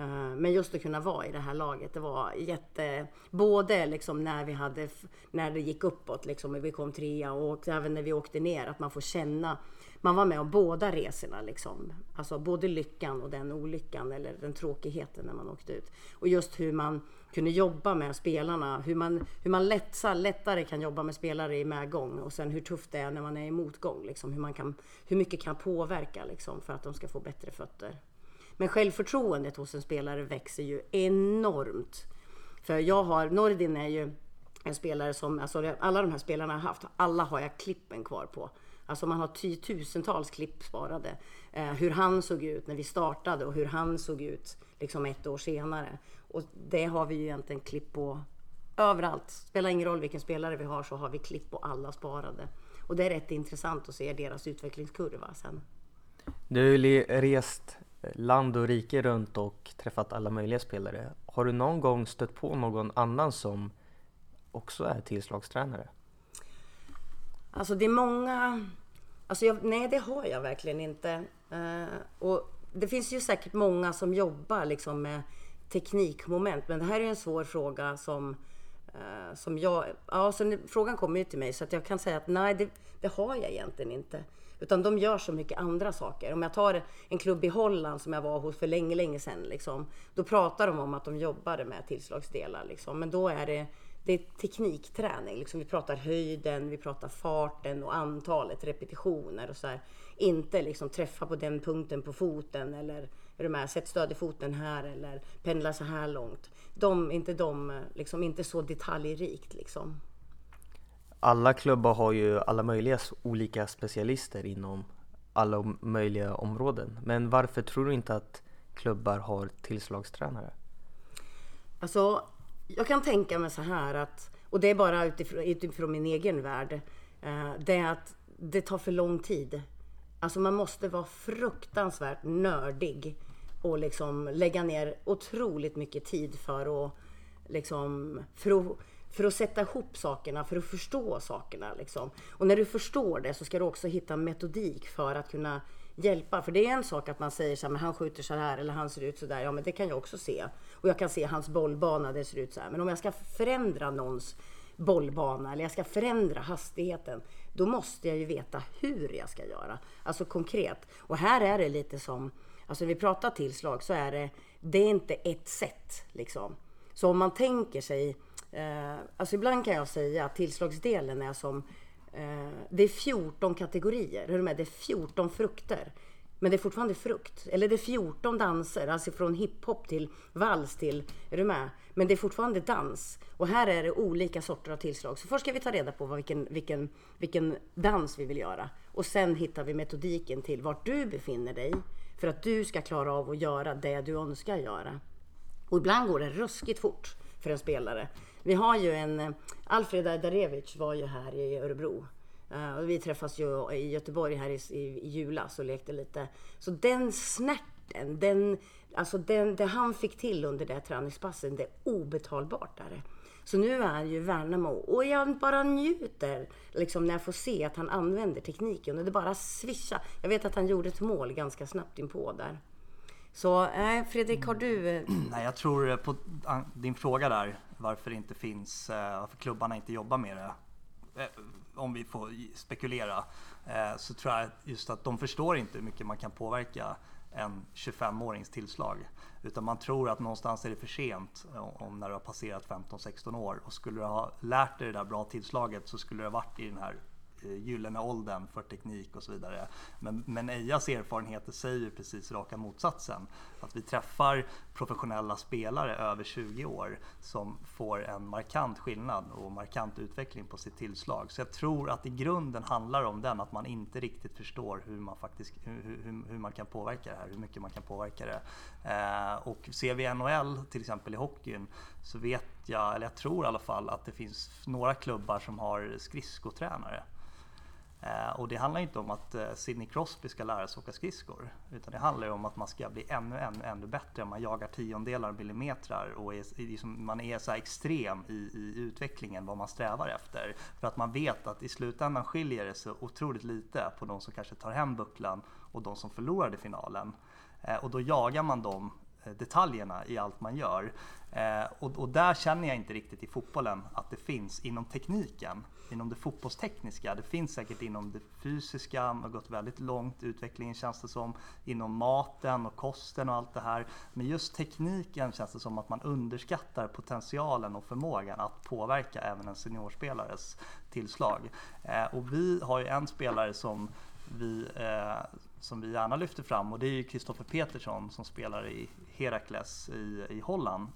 Eh, men just att kunna vara i det här laget, det var jätte... Både liksom när vi hade, när det gick uppåt, liksom, vi kom trea och även när vi åkte ner, att man får känna. Man var med om båda resorna liksom. Alltså både lyckan och den olyckan eller den tråkigheten när man åkte ut. Och just hur man kunde jobba med spelarna, hur man, hur man lättsa, lättare kan jobba med spelare i medgång och sen hur tufft det är när man är i motgång. Liksom, hur, man kan, hur mycket kan påverka liksom, för att de ska få bättre fötter. Men självförtroendet hos en spelare växer ju enormt. För jag har, Nordin är ju en spelare som, alltså alla de här spelarna har haft, alla har jag klippen kvar på. Alltså man har tusentals klipp sparade. Eh, hur han såg ut när vi startade och hur han såg ut liksom ett år senare. Och det har vi ju egentligen klipp på överallt. Spelar ingen roll vilken spelare vi har så har vi klipp på alla sparade. Och det är rätt intressant att se deras utvecklingskurva sen. Du har ju rest land och rike runt och träffat alla möjliga spelare. Har du någon gång stött på någon annan som också är tillslagstränare? Alltså det är många... Alltså jag, nej, det har jag verkligen inte. Uh, och det finns ju säkert många som jobbar liksom med teknikmoment, men det här är en svår fråga som, uh, som jag... Ja, så frågan kommer ju till mig så att jag kan säga att nej, det, det har jag egentligen inte. Utan de gör så mycket andra saker. Om jag tar en klubb i Holland som jag var hos för länge, länge sedan. Liksom, då pratar de om att de jobbade med tillslagsdelar. Liksom. Men då är det, det är teknikträning. Liksom. Vi pratar höjden, vi pratar farten och antalet repetitioner. och så här. Inte liksom träffa på den punkten på foten eller är du med? Sätt stöd i foten här eller pendla så här långt. De, inte de, liksom, inte så detaljrikt liksom alla klubbar har ju alla möjliga olika specialister inom alla möjliga områden. Men varför tror du inte att klubbar har tillslagstränare? Alltså, jag kan tänka mig så här att, och det är bara utifrån, utifrån min egen värld, eh, det är att det tar för lång tid. Alltså man måste vara fruktansvärt nördig och liksom lägga ner otroligt mycket tid för att liksom, för att för att sätta ihop sakerna, för att förstå sakerna. Liksom. Och när du förstår det så ska du också hitta metodik för att kunna hjälpa. För det är en sak att man säger så här, men han skjuter så här eller han ser ut så där. Ja, men det kan jag också se. Och jag kan se hans bollbana, det ser ut så här. Men om jag ska förändra någons bollbana eller jag ska förändra hastigheten, då måste jag ju veta hur jag ska göra. Alltså konkret. Och här är det lite som, alltså när vi pratar tillslag så är det, det är inte ett sätt liksom. Så om man tänker sig Eh, alltså ibland kan jag säga att tillslagsdelen är som eh, det är 14 kategorier. Hör du med? Det är 14 frukter. Men det är fortfarande frukt. Eller det är 14 danser, alltså från hiphop till vals till, är du med? Men det är fortfarande dans. Och här är det olika sorter av tillslag. Så först ska vi ta reda på vilken, vilken, vilken dans vi vill göra. Och sen hittar vi metodiken till vart du befinner dig. För att du ska klara av att göra det du önskar göra. Och ibland går det ruskigt fort för en spelare. Vi har ju en, eh, Alfred Ajdarevic var ju här i Örebro eh, och vi träffas ju i Göteborg här i, i, julas och lekte lite. Så den snärten, den, alltså den, det han fick till under det träningspassen, det är obetalbart. Där. Så nu är han ju Värnamo och jag bara njuter liksom, när jag får se att han använder tekniken och det bara svischar. Jag vet att han gjorde ett mål ganska snabbt inpå där. Så eh, Fredrik, har du? Eh, Nej, jag tror på din fråga där varför det inte finns, eh, varför klubbarna inte jobbar med det eh, om vi får spekulera, eh, så tror jag just att de förstår inte hur mycket man kan påverka en 25-årings tillslag. Utan man tror att någonstans är det för sent om när du har passerat 15-16 år. Och skulle du ha lärt dig det där bra tillslaget så skulle du ha varit i den här Eh, gyllene åldern för teknik och så vidare. Men, men Ejas erfarenheter säger precis raka motsatsen. Att vi träffar professionella spelare över 20 år som får en markant skillnad och markant utveckling på sitt tillslag. Så jag tror att i grunden handlar det om den, att man inte riktigt förstår hur man faktiskt hur, hur, hur man kan påverka det här, hur mycket man kan påverka det. Eh, och ser vi NHL till exempel i hockeyn så vet jag, eller jag tror i alla fall, att det finns några klubbar som har skridskotränare. Eh, och det handlar inte om att eh, Sidney Crosby ska lära sig åka skridskor. Utan det handlar om att man ska bli ännu, ännu, ännu bättre. Man jagar tiondelar millimeter och är, liksom, man är så extrem i, i utvecklingen vad man strävar efter. För att man vet att i slutändan skiljer det så otroligt lite på de som kanske tar hem bucklan och de som förlorade finalen. Eh, och då jagar man de detaljerna i allt man gör. och, och där känner jag inte riktigt i fotbollen att det finns inom tekniken inom det fotbollstekniska. Det finns säkert inom det fysiska, man har gått väldigt långt, utvecklingen känns det som, inom maten och kosten och allt det här. Men just tekniken känns det som att man underskattar potentialen och förmågan att påverka även en seniorspelares tillslag. Eh, och vi har ju en spelare som vi, eh, som vi gärna lyfter fram och det är ju Kristoffer Petersson som spelar i Herakles i, i Holland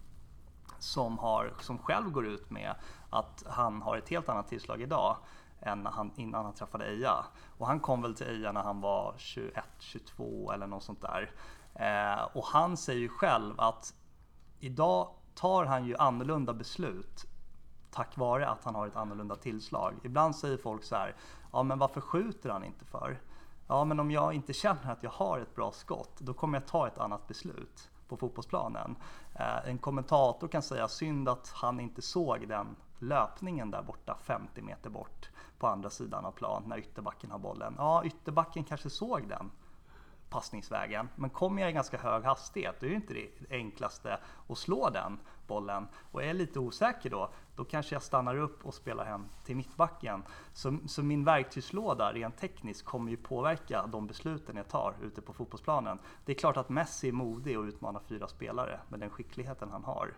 som, har, som själv går ut med att han har ett helt annat tillslag idag än han, innan han träffade Eja. Och han kom väl till Eja när han var 21, 22 eller något sånt där. Eh, och han säger ju själv att idag tar han ju annorlunda beslut tack vare att han har ett annorlunda tillslag. Ibland säger folk så här, ja men varför skjuter han inte för? Ja men om jag inte känner att jag har ett bra skott, då kommer jag ta ett annat beslut på fotbollsplanen. Eh, en kommentator kan säga synd att han inte såg den löpningen där borta 50 meter bort på andra sidan av plan när ytterbacken har bollen. Ja, ytterbacken kanske såg den passningsvägen. Men kommer jag i ganska hög hastighet, då är det inte det enklaste att slå den bollen. Och är jag lite osäker då, då kanske jag stannar upp och spelar hem till mittbacken. Så, så min verktygslåda rent tekniskt kommer ju påverka de besluten jag tar ute på fotbollsplanen. Det är klart att Messi är modig och utmanar fyra spelare med den skickligheten han har.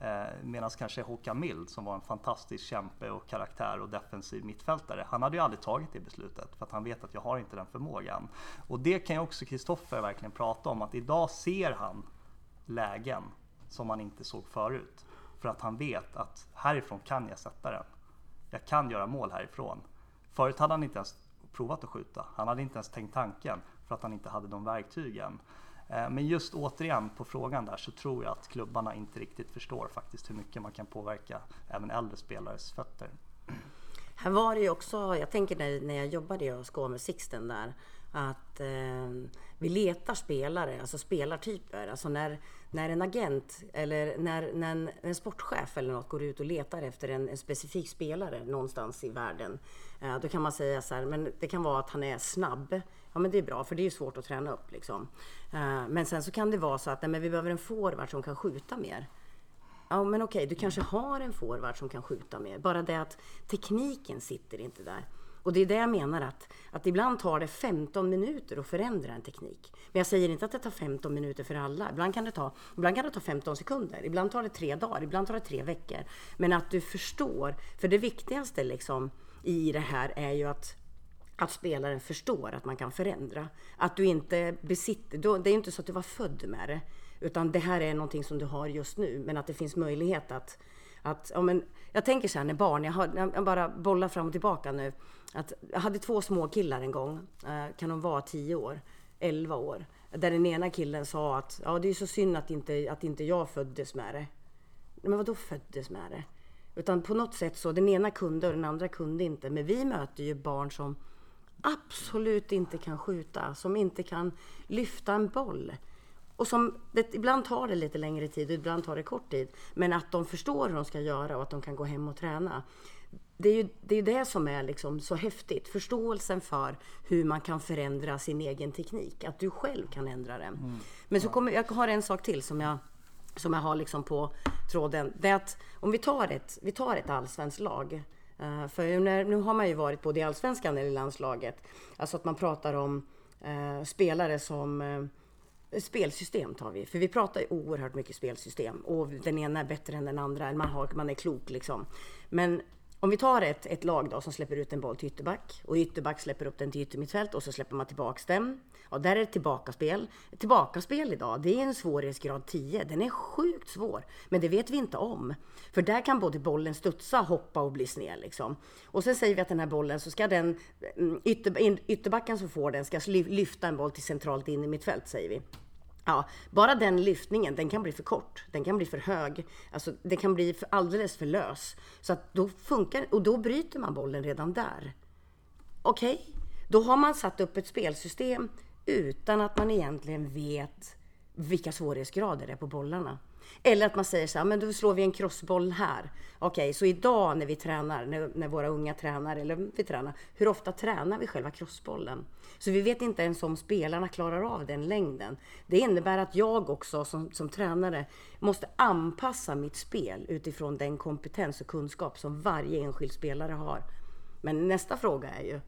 Eh, Medan kanske Håkan Mild som var en fantastisk kämpe och karaktär och defensiv mittfältare, han hade ju aldrig tagit det beslutet för att han vet att jag har inte den förmågan. Och det kan ju också Kristoffer verkligen prata om, att idag ser han lägen som han inte såg förut. För att han vet att härifrån kan jag sätta den. Jag kan göra mål härifrån. Förut hade han inte ens provat att skjuta. Han hade inte ens tänkt tanken för att han inte hade de verktygen. Eh, men just återigen på frågan där så tror jag att klubbarna inte riktigt förstår faktiskt hur mycket man kan påverka även äldre spelares fötter. Här var det ju också, jag tänker när, när jag jobbade i ÖSK med Sixten där, att eh, vi letar spelare, alltså spelartyper. Alltså när, när en agent eller när, när en, en, sportchef eller något går ut och letar efter en, en specifik spelare någonstans i världen. Eh, då kan man säga så här, men det kan vara att han är snabb. Ja men det är bra, för det är ju svårt att träna upp liksom. Eh, men sen så kan det vara så att nej, men vi behöver en forward som kan skjuta mer. Ja men okej, du kanske har en forward som kan skjuta mer. Bara det att tekniken sitter inte där. Och det är det jag menar att, att ibland tar det 15 minuter att förändra en teknik. Men jag säger inte att det tar 15 minuter för alla. Ibland kan det ta, ibland kan det ta 15 sekunder. Ibland tar det tre dagar. Ibland tar det tre veckor. Men att du förstår. För det viktigaste liksom i det här är ju att att spelaren förstår att man kan förändra. Att du inte besitter, det är inte så att du var född med det. Utan det här är någonting som du har just nu. Men att det finns möjlighet att, att ja, men, jag tänker så här när barn, jag, har, jag bara bollar fram och tillbaka nu. Att jag hade två små killar en gång, eh, kan de vara 10 år, 11 år. Där den ena killen sa att ja, det är så synd att inte, att inte jag föddes med det. Men vadå då föddes med det? Utan på något sätt så, den ena kunde och den andra kunde inte. Men vi möter ju barn som absolut inte kan skjuta, som inte kan lyfta en boll. Och som, det, ibland tar det lite längre tid och ibland tar det kort tid. Men att de förstår hur de ska göra och att de kan gå hem och träna. Det är ju det, är det som är liksom så häftigt. Förståelsen för hur man kan förändra sin egen teknik. Att du själv kan ändra den. Mm. Men så kommer, jag har en sak till som jag, som jag har liksom på tråden. Det är att om vi tar ett, vi tar ett allsvenskt lag. Uh, för när, nu har man ju varit både i allsvenskan eller i landslaget. Alltså att man pratar om uh, spelare som uh, Spelsystem tar vi, för vi pratar ju oerhört mycket spelsystem och den ena är bättre än den andra, man, har, man är klok liksom. Men om vi tar ett, ett lag då som släpper ut en boll till ytterback och ytterback släpper upp den till yttermittfält och så släpper man tillbaks den. Ja, där är det tillbakaspel. Tillbakaspel idag, det är en svårighetsgrad 10. Den är sjukt svår, men det vet vi inte om. För där kan både bollen studsa, hoppa och bli sned liksom. Och sen säger vi att den här bollen så ska den mm, ytter, ytterbacken som får den ska lyfta en boll till centralt in i mitt fält, säger vi. Ja, bara den lyftningen, den kan bli för kort. Den kan bli för hög. Alltså, den kan bli för, alldeles för lös. Så att då funkar och då bryter man bollen redan där. Okej, okay. då har man satt upp ett spelsystem utan att man egentligen vet vilka svårighetsgrader det är på bollarna. Eller att man säger så här, men då slår vi en crossboll här. Okej, okay, så idag när vi tränar, när, när, våra unga tränar, eller vi tränar, hur ofta tränar vi själva crossbollen? Så vi vet inte ens om spelarna klarar av den längden. Det innebär att jag också som, som tränare måste anpassa mitt spel utifrån den kompetens och kunskap som varje enskild spelare har. Men nästa fråga är ju,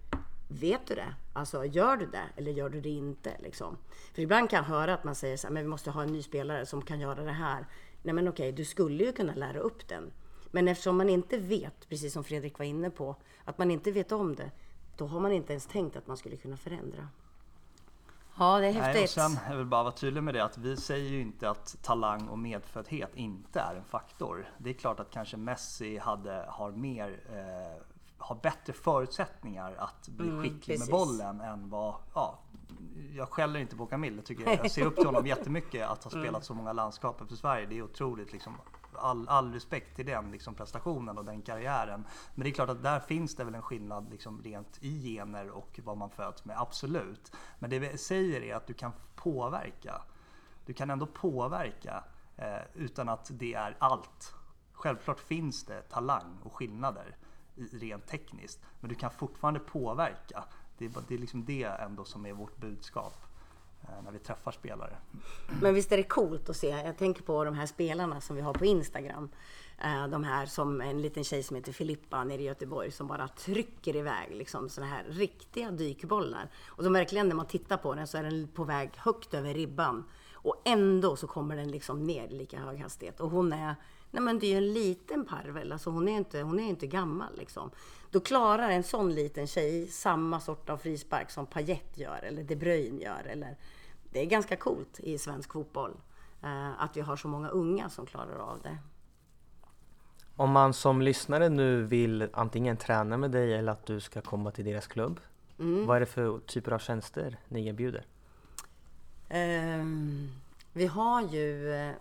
Vet du det? Alltså gör du det eller gör du det inte? Liksom? För ibland kan jag höra att man säger så här, men vi måste ha en ny spelare som kan göra det här. Nej men okej, du skulle ju kunna lära upp den. Men eftersom man inte vet, precis som Fredrik var inne på, att man inte vet om det, då har man inte ens tänkt att man skulle kunna förändra. Ja, det är häftigt. Nej, och sen, jag vill bara vara tydlig med det att vi säger ju inte att talang och medföddhet inte är en faktor. Det är klart att kanske Messi hade, har mer eh, har bättre förutsättningar att bli mm, skicklig precis. med bollen än vad, ja, jag skäller inte på Camille, jag, tycker, jag ser upp till honom jättemycket att ha mm. spelat så många landskap för Sverige. Det är otroligt liksom, all, all respekt till den liksom, prestationen och den karriären. Men det är klart att där finns det väl en skillnad liksom, rent i gener och vad man föds med, absolut. Men det vi säger är att du kan påverka. Du kan ändå påverka eh, utan att det är allt. Självklart finns det talang och skillnader rent tekniskt. Men du kan fortfarande påverka. Det är, det är liksom det ändå som är vårt budskap eh, när vi träffar spelare. Men visst är det coolt att se. Jag tänker på de här spelarna som vi har på Instagram. Eh, de här som en liten tjej som heter Filippa nere i Göteborg som bara trycker iväg liksom sådana här riktiga dykbollar. Och som verkligen när man tittar på den så är den på väg högt över ribban. Och ändå så kommer den liksom ner i lika hög hastighet. Och hon är Nej men det är ju en liten parvel, alltså hon är inte, hon är inte gammal liksom. Då klarar en sån liten tjej samma sort av frispark som Payet gör eller De Bruyne gör. Eller, det är ganska coolt i svensk fotboll eh, att vi har så många unga som klarar av det. Om man som lyssnare nu vill antingen träna med dig eller att du ska komma till deras klubb. Mm. Vad är det för typer av tjänster ni erbjuder? Um, vi har ju eh,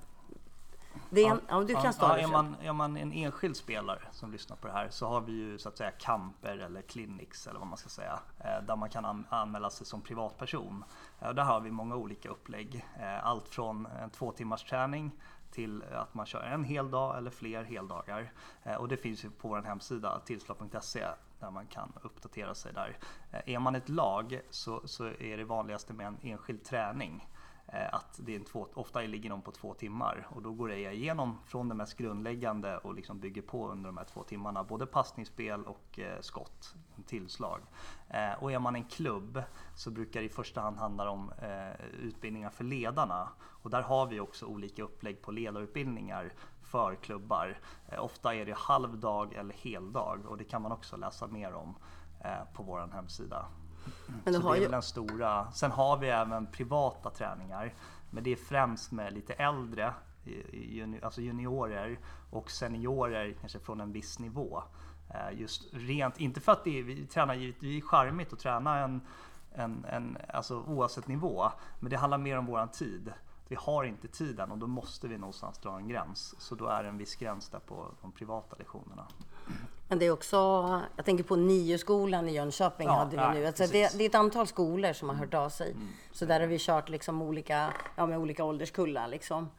det är en, ja, du kan ja, är, man, är man en enskild spelare som lyssnar på det här så har vi ju så att säga kamper eller clinics eller vad man ska säga. Eh, där man kan anmäla sig som privatperson. Eh, där har vi många olika upplägg. Eh, allt från en två timmars träning till att man kör en hel dag eller fler heldagar. Och det finns ju på vår hemsida tillslag.se där man kan uppdatera sig där. Är man ett lag så, så är det vanligaste med en enskild träning. Eh, att det är en två, ofta ligger de på två timmar och då går jag igenom från det mest grundläggande och liksom bygger på under de här två timmarna både passningsspel och eh, skott, tillslag. Eh, och är man en klubb så brukar det i första hand handla om utbildningar för ledarna och där har vi också olika upplägg på ledarutbildningar för klubbar. Ofta är det halvdag eller heldag och det kan man också läsa mer om på vår hemsida. Men så det är väl den stora. Sen har vi även privata träningar. Men det är främst med lite äldre, alltså juniorer och seniorer kanske från en viss nivå. Eh, just rent, inte för att det är, vi tränar det är charmigt att träna en, en, en, alltså oavsett nivå, men det handlar mer om våran tid. Vi har inte tiden och då måste vi någonstans dra en gräns. Så då är det en viss gräns där på de privata lektionerna. Men det är också, jag tänker på NIO-skolan i Jönköping ja, hade vi nej, nu. Alltså det, det, är ett antal skolor som har hört av sig. Mm. Så där har vi kört liksom olika, ja, med olika ålderskullar. Liksom.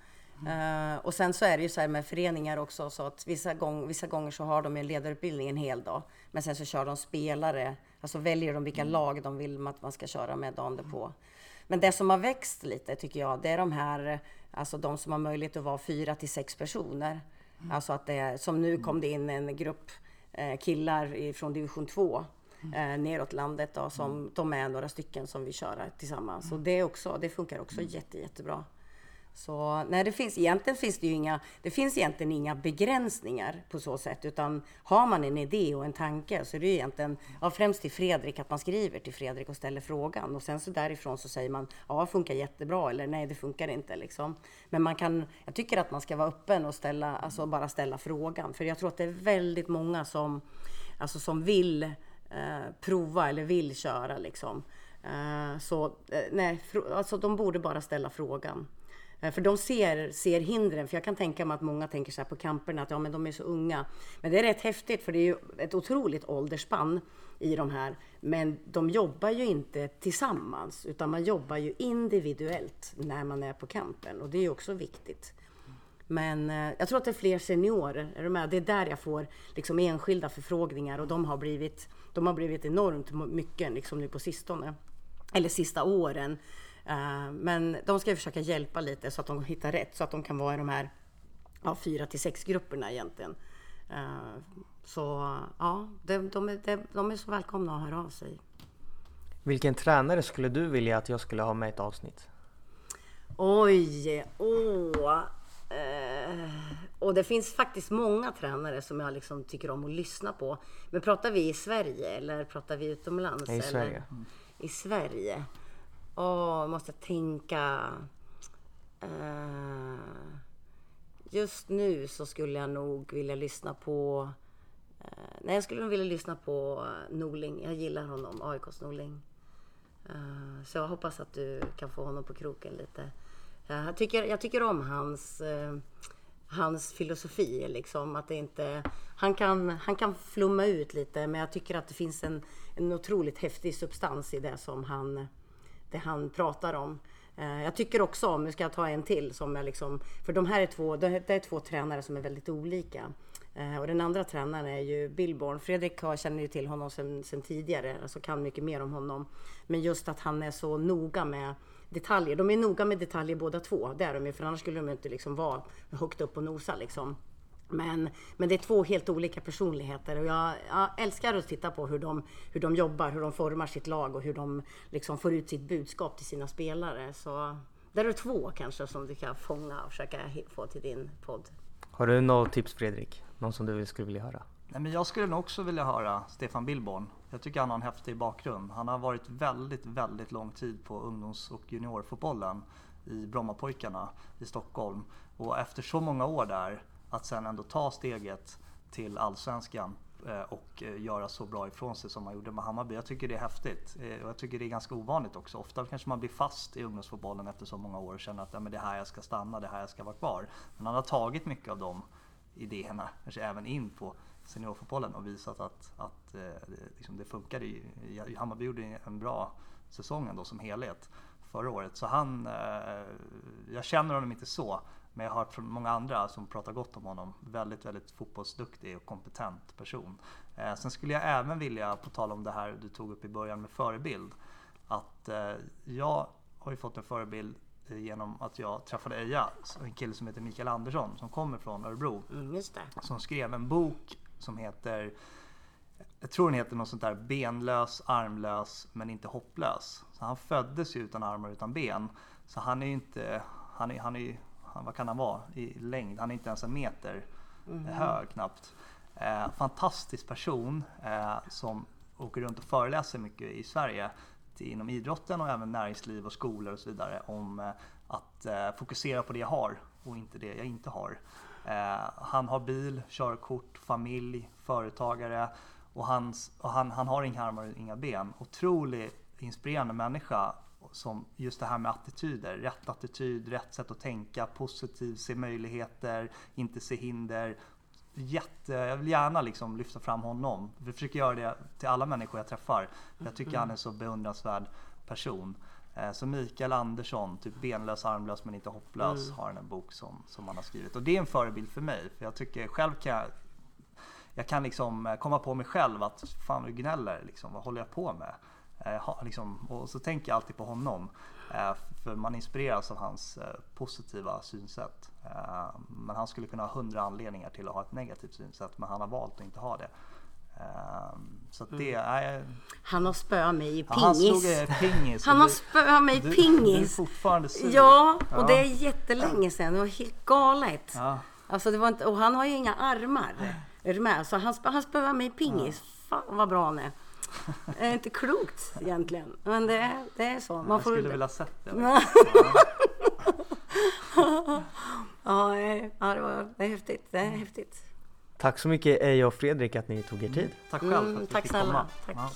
Uh, och sen så är det ju så här med föreningar också så att vissa, gång, vissa gånger så har de en ledarutbildning en hel dag. Men sen så kör de spelare, alltså väljer de vilka mm. lag de vill att man ska köra med dagen på. Men det som har växt lite tycker jag, det är de här, alltså de som har möjlighet att vara fyra till sex personer. Mm. Alltså att det är, som nu kom det in en grupp killar från division 2 mm. eh, neråt landet då, som mm. de är några stycken som vi kör tillsammans. Mm. Och det, också, det funkar också mm. jätte, jättebra. Så nej, det finns, egentligen finns det ju inga, det finns egentligen inga begränsningar på så sätt, utan har man en idé och en tanke så är det ju egentligen, ja, främst till Fredrik, att man skriver till Fredrik och ställer frågan och sen så därifrån så säger man, ja, det funkar jättebra eller nej, det funkar inte liksom. Men man kan, jag tycker att man ska vara öppen och ställa, alltså bara ställa frågan, för jag tror att det är väldigt många som, alltså som vill eh, prova eller vill köra liksom. Eh, så eh, nej, alltså de borde bara ställa frågan. Eh, för de ser, ser hindren. För jag kan tänka mig att många tänker så här på kamperna att ja, men de är så unga. Men det är rätt häftigt för det är ju ett otroligt åldersspann i de här. Men de jobbar ju inte tillsammans utan man jobbar ju individuellt när man är på kampen och det är ju också viktigt. Men eh, jag tror att det är fler seniorer, är du med? Det är där jag får liksom enskilda förfrågningar och de har blivit, de har blivit enormt mycket liksom nu på sistone. Eller sista åren. Eh, men de ska försöka hjälpa lite så att de hittar rätt, så att de kan vara i de här ja, fyra till sex grupperna egentligen. Eh, så ja, de, de, de, de är så välkomna att höra av sig. Vilken tränare skulle du vilja att jag skulle ha med i ett avsnitt? Oj, åh. Eh, och det finns faktiskt många tränare som jag liksom tycker om att lyssna på. Men pratar vi i Sverige eller pratar vi utomlands? I Sverige. I Sverige. Åh, måste tänka. Uh, just nu så skulle jag nog vilja lyssna på... Uh, nej, jag skulle nog vilja lyssna på Norling. Jag gillar honom, AIKs Norling. Uh, så jag hoppas att du kan få honom på kroken lite. jag, tycker, jag tycker om hans, hans filosofi. Liksom, att det inte, han, kan, han kan flumma ut lite, men jag tycker att det finns en, en otroligt häftig substans i det som han det han pratar om. Eh, jag tycker också om, nu ska jag ta en till som är liksom, för de här är två, det är två tränare som är väldigt olika. Eh, och den andra tränaren är ju Billborn. Fredrik känner ju till honom sedan, tidigare, alltså kan mycket mer om honom. Men just att han är så noga med detaljer. De är noga med detaljer båda två, det är de ju, för annars skulle de inte liksom vara högt upp och nosa liksom. Men, men det är två helt olika personligheter och jag, jag, älskar att titta på hur de, hur de jobbar, hur de formar sitt lag och hur de liksom får ut sitt budskap till sina spelare. Så där är två kanske som du kan fånga och försöka få till din podd. Har du något tips Fredrik? Någon som du skulle vilja höra? Nej, men jag skulle nog också vilja höra Stefan Billborn. Jag tycker han har en häftig bakgrund. Han har varit väldigt, väldigt lång tid på ungdoms och juniorfotbollen i Brommapojkarna i Stockholm. Och efter så många år där att sen ändå ta steget till allsvenskan eh, och eh, göra så bra ifrån sig som man gjorde med Hammarby. Jag tycker det är häftigt eh, och jag tycker det är ganska ovanligt också. Ofta kanske man blir fast i ungdomsfotbollen efter så många år och känner att ja, men det är här jag ska stanna, det är här jag ska vara kvar. Men han har tagit mycket av de idéerna, kanske även in på seniorfotbollen och visat att, att liksom det funkar. Hammarby gjorde en bra säsong ändå som helhet förra året. Så han, jag känner honom inte så, men jag har hört från många andra som pratar gott om honom. Väldigt, väldigt fotbollsduktig och kompetent person. Eh, sen skulle jag även vilja, på tal om det här du tog upp i början med förebild, att eh, jag har ju fått en förebild eh, genom att jag träffade Eja, en kille som heter Mikael Andersson som kommer från Örebro. Mm, som skrev en bok som heter jag tror den heter något sånt där benlös, armlös men inte hopplös. Så han föddes ju utan armar utan ben. Så han är ju inte, han är, han är vad kan han vara i längd? Han är inte ens en meter mm. hög knappt. Eh, fantastisk person eh, som åker runt och föreläser mycket i Sverige inom idrotten och även näringsliv och skolor och så vidare om eh, att eh, fokusera på det jag har och inte det jag inte har. Eh, han har bil, körkort, familj, företagare och, hans, och han, han har inga armar och inga ben. Otroligt inspirerande människa som just det här med attityder, rätt attityd, rätt sätt att tänka, positiv, se möjligheter, inte se hinder. Jätte, jag vill gärna liksom lyfta fram honom. Vi försöker göra det till alla människor jag träffar. Jag tycker han är så beundransvärd person. Eh, så Mikael Andersson, typ benlös, armlös men inte hopplös, mm. har en bok som, som han har skrivit. Och det är en förebild för mig. För jag tycker själv kan jag, jag kan liksom eh, komma på mig själv att fan du gnäller liksom, vad håller jag på med? Eh, liksom, och så tänker jag alltid på honom. Eh, för man inspireras av hans eh, positiva synsätt. Men han skulle kunna ha hundra anledningar till att ha ett negativt synsätt men han har valt att inte ha det. Så det mm. är... Han har spöat mig i pingis. Ja, han pingis. Han har spöat mig i pingis. Du, du är fortfarande sur. Ja, och ja. det är jättelänge sedan. Det var helt galet. Ja. Alltså det var inte, och han har ju inga armar. Är du med? Så han, han spöade mig i pingis. Ja. Fan vad bra han är. Det är inte klokt egentligen. Men det, det är så. Man jag får... skulle vilja sett det. ja, ja, det, var, det är häftigt. Det är häftigt. Tack så mycket Eja och Fredrik att ni tog er tid. Tack själv för att mm, Tack snälla. Tack. Ja.